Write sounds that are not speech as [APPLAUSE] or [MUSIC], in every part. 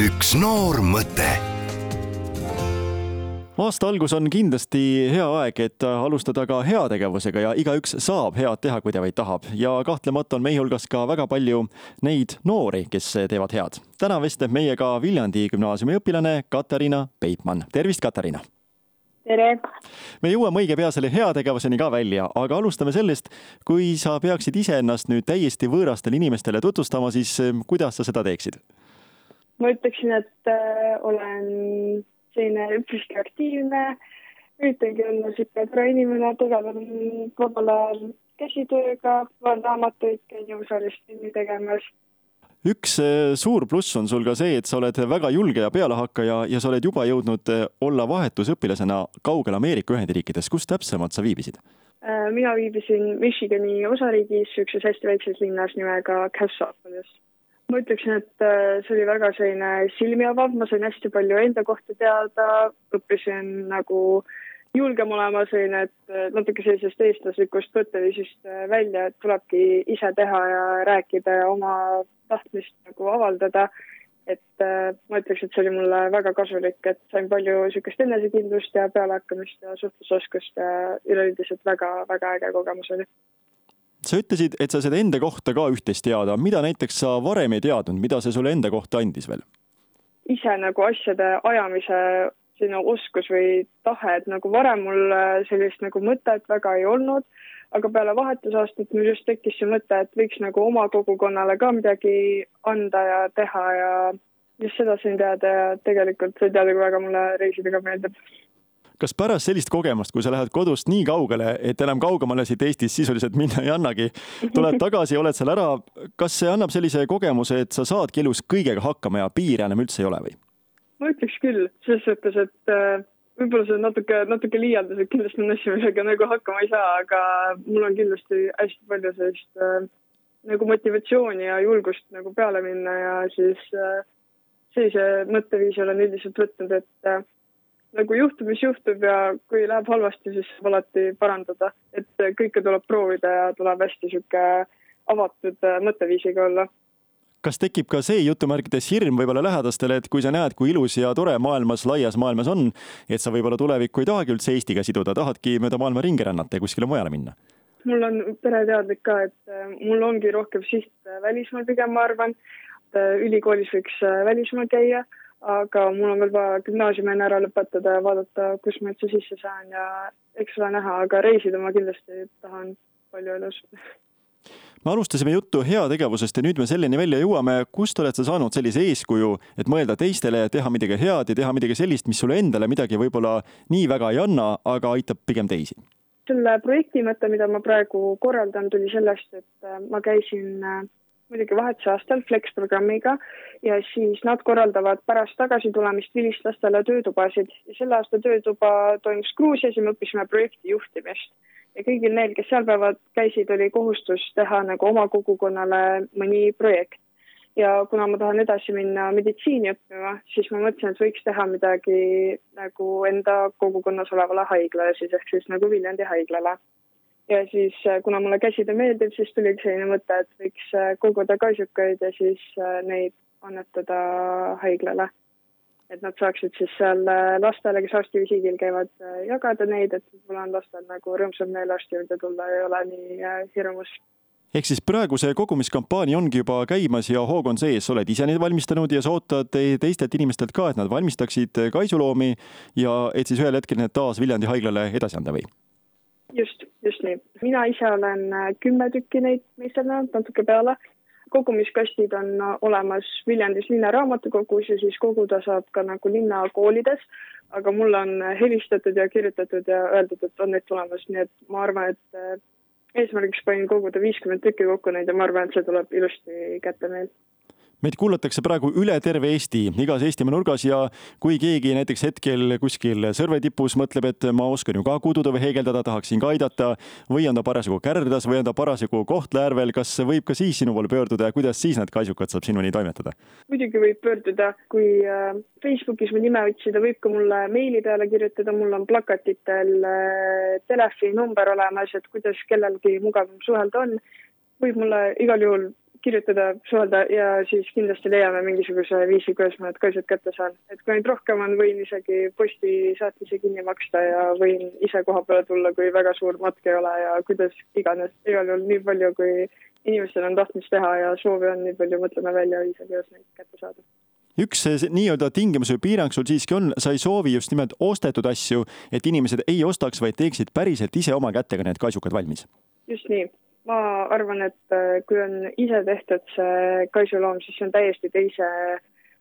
üks noor mõte aasta algus on kindlasti hea aeg, et alustada ka heategevusega ja igaüks saab head teha, kui ta vaid tahab. ja kahtlemata on meie hulgas ka väga palju neid noori, kes teevad head. täna vestleb meiega Viljandi gümnaasiumi õpilane Katariina Peipmann. tervist, Katariina! tere! me jõuame õige pea selle heategevuseni ka välja, aga alustame sellest, kui sa peaksid iseennast nüüd täiesti võõrastele inimestele tutvustama, siis kuidas sa seda teeksid? Ma ütleksin, et äh, olen selline üpriski aktiivne, üritangi olla niisugune tore inimene, tegelen vabal ajal käsitööga, loen raamatuid, käin jõusaalis filmi tegemas. üks eh, suur pluss on sul ka see, et sa oled väga julge ja pealehakkaja ja sa oled juba jõudnud eh, olla vahetusõpilasena kaugel Ameerika Ühendriikides. kus täpsemalt sa viibisid? Äh, mina viibisin Michigani osariigis, niisuguses hästi väikses linnas nimega Cassopolis ma ütleksin, et äh, see oli väga selline silmi avav, ma sain hästi palju enda kohta teada, õppisin nagu julgem olema selline, et äh, natuke sellisest eestlaslikust mõtteviisist äh, välja, et tulebki ise teha ja rääkida ja oma tahtmist nagu avaldada. et ma ütleks, et see oli mulle väga kasulik, et sain palju niisugust enesekindlust ja pealehakkamist ja suhtlusoskust ja üleüldiselt väga-väga äge kogemus oli sa ütlesid, et sa seda enda kohta ka üht-teist teada, mida näiteks sa varem ei teadnud, mida see sulle enda kohta andis veel? ise nagu asjade ajamise selline oskus või tahe, et nagu varem mul äh, sellist nagu mõtet väga ei olnud, aga peale vahetusaastat mul just tekkis see mõte, et võiks nagu oma kogukonnale ka midagi anda ja teha ja just seda sain teada ja tegelikult sain teada, kui väga mulle reisidega meeldib kas pärast sellist kogemust, kui sa lähed kodust nii kaugele, et enam kaugemale siit Eestist sisuliselt minna ei annagi, tuled tagasi, oled seal ära, kas see annab sellise kogemuse, et sa saadki elus kõigega hakkama ja piire enam üldse ei ole või? ma ütleks küll, selles suhtes, et äh, võib-olla see on natuke, natuke liialdus, et kindlasti on asju, millega nagu hakkama ei saa, aga mul on kindlasti hästi palju sellist äh, nagu motivatsiooni ja julgust nagu peale minna ja siis äh, sellise mõtteviisi olen üldiselt võtnud, et äh, nagu juhtub, mis juhtub ja kui läheb halvasti, siis saab alati parandada, et kõike tuleb proovida ja tuleb hästi sihuke avatud äh, mõtteviisiga olla. Kas tekib ka see jutumärkides hirm võib-olla lähedastele, et kui sa näed, kui ilus ja tore maailmas, laias maailmas on, et sa võib-olla tulevikku ei tahagi üldse Eestiga siduda, tahadki mööda maailma ringi rännata ja kuskile mujale minna? mul on pereteadlik ka, et äh, mul ongi rohkem siht äh, välismaal pigem, ma arvan, ülikoolis võiks välismaal käia aga mul on veel vaja gümnaasiumi enne ära lõpetada ja vaadata, kus ma üldse sisse saan ja eks ole näha, aga reisida ma kindlasti tahan palju elus. me alustasime juttu heategevusest ja nüüd me selleni välja jõuame. kust oled sa saanud sellise eeskuju, et mõelda teistele, teha midagi head ja teha midagi sellist, mis sulle endale midagi võib-olla nii väga ei anna, aga aitab pigem teisi? selle projekti mõte, mida ma praegu korraldan, tuli sellest, et ma käisin muidugi vahetuse aastal Flex programmiga ja siis nad korraldavad pärast tagasitulemist vilistlastele töötubasid ja selle aasta töötuba toimus Gruusias ja me õppisime projekti juhtimist. ja kõigil neil, kes seal päevad käisid, oli kohustus teha nagu oma kogukonnale mõni projekt. ja kuna ma tahan edasi minna meditsiini õppima, siis ma mõtlesin, et võiks teha midagi nagu enda kogukonnas olevale haiglale siis ehk siis nagu Viljandi haiglale ja siis, äh, kuna mulle käsitöö meeldib, siis tuligi selline mõte, et võiks äh, koguda kaisukaid ja siis äh, neid annetada haiglale. et nad saaksid siis seal lastele, kes arstivisiidil käivad, jagada neid, et võib-olla on lastel nagu rõõmsam meel arsti juurde tulla, ei ole nii hirmus ehk siis praegu see kogumiskampaania ongi juba käimas ja hoog on sees, oled ise neid valmistanud ja sa ootad teistelt inimestelt ka, et nad valmistaksid kaisuloomi ja et siis ühel hetkel need taas Viljandi haiglale edasi anda või? just, just nii. mina ise olen äh, kümme tükki neid meisterdanud, natuke peale. kogumiskastid on äh, olemas Viljandis linnaraamatukogus ja siis koguda saab ka nagu linnakoolides. aga mulle on äh, helistatud ja kirjutatud ja öeldud, et on neid tulemas, nii et ma arvan, et eesmärgiks panin koguda viiskümmend tükki kokku neid ja ma arvan, et see tuleb ilusti kätte meil meid kuulatakse praegu üle terve Eesti, igas Eestimaa nurgas ja kui keegi näiteks hetkel kuskil Sõrve tipus mõtleb, et ma oskan ju ka kududa või heegeldada, tahaksin ka aidata või on ta parasjagu Kärdas või on ta parasjagu Kohtla-Järvel, kas võib ka siis sinu poole pöörduda ja kuidas siis need kaisukad saab sinuni toimetada? muidugi võib pöörduda, kui äh, Facebookis mu nime otsida, võib ka mulle meili peale kirjutada, mul on plakatitel äh, telefoninumber olemas, et kuidas kellelgi mugavam suhelda on. võib mulle igal juhul kirjutada, suhelda ja siis kindlasti leiame mingisuguse viisi, kuidas ma need kaisud kätte saan. et kui neid rohkem on, võin isegi postisaatmise kinni maksta ja võin ise koha peale tulla, kui väga suur matk ei ole ja kuidas iganes, igal juhul nii palju, kui inimestel on tahtmist teha ja soovi on, nii palju mõtleme välja viise, kuidas neid kätte saada üks nii-öelda tingimus või piirang sul siiski on, sa ei soovi just nimelt ostetud asju, et inimesed ei ostaks, vaid teeksid päriselt ise oma kätega need kaisukad valmis. just nii ma arvan, et äh, kui on ise tehtud see kaisuloom, siis see on täiesti teise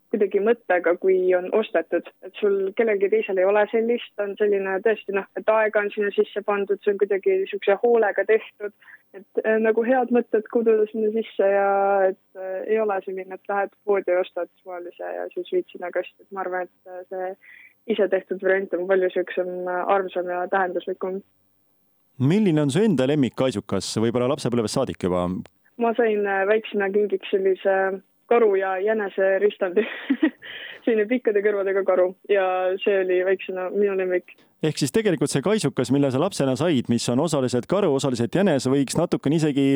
kuidagi mõttega, kui on ostetud, et sul kellelgi teisel ei ole sellist, on selline tõesti noh, et aega on sinna sisse pandud, see on kuidagi niisuguse hoolega tehtud, et äh, nagu head mõtted kududa sinna sisse ja et äh, ei ole selline, et lähed poodi ja ostad suvalise ja siis viid sinna kasti, et ma arvan, et äh, see ise tehtud variant on palju niisugusem äh, armsam ja tähenduslikum milline on su enda lemmikkaisukas, võib-olla lapsepõlvest saadik juba? ma sain äh, väiksena kingiks sellise karu ja jänese ristandi [LAUGHS] selline pikkade kõrvadega karu ja see oli väiksena minu lemmik. ehk siis tegelikult see kaisukas, mille sa lapsena said, mis on osaliselt karu, osaliselt jänes, võiks natukene isegi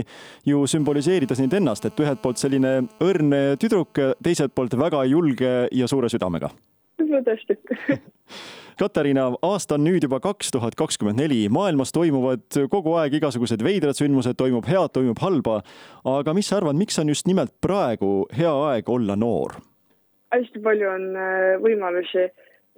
ju sümboliseerida sind ennast, et ühelt poolt selline õrn tüdruk, teiselt poolt väga julge ja suure südamega. Tõesti Katariina, aasta on nüüd juba kaks tuhat kakskümmend neli, maailmas toimuvad kogu aeg igasugused veidrad sündmused, toimub head, toimub halba. aga mis sa arvad, miks on just nimelt praegu hea aeg olla noor? hästi palju on äh, võimalusi,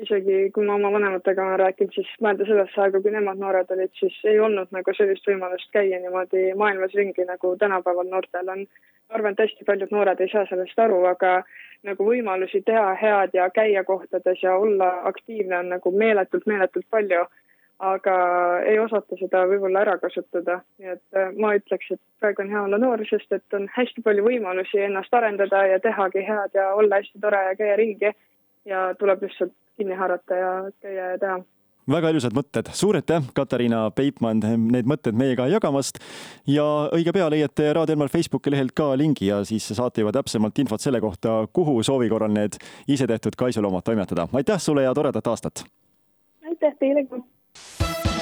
isegi kui ma oma vanematega olen rääkinud, siis mõelda sellesse aega, kui nemad noored olid, siis ei olnud nagu sellist võimalust käia niimoodi maailmas ringi, nagu tänapäeval noortel on. ma arvan, et hästi paljud noored ei saa sellest aru, aga nagu võimalusi teha head ja käia kohtades ja olla aktiivne on nagu meeletult, meeletult palju. aga ei osata seda võib-olla ära kasutada, nii et äh, ma ütleks, et praegu on hea olla noor, sest et on hästi palju võimalusi ennast arendada ja tehagi head ja olla hästi tore ja käia ringi. ja tuleb lihtsalt kinni haarata ja käia ja teha väga ilusad mõtted, suur aitäh, Katariina Peipmann, need mõtted meiega jagamast. ja õige pea leiate Raadio Elmar Facebooki lehelt ka lingi ja siis saate juba täpsemalt infot selle kohta, kuhu soovi korral need isetehtud kaisuloomad toimetada. aitäh sulle ja toredat aastat! aitäh teile ka!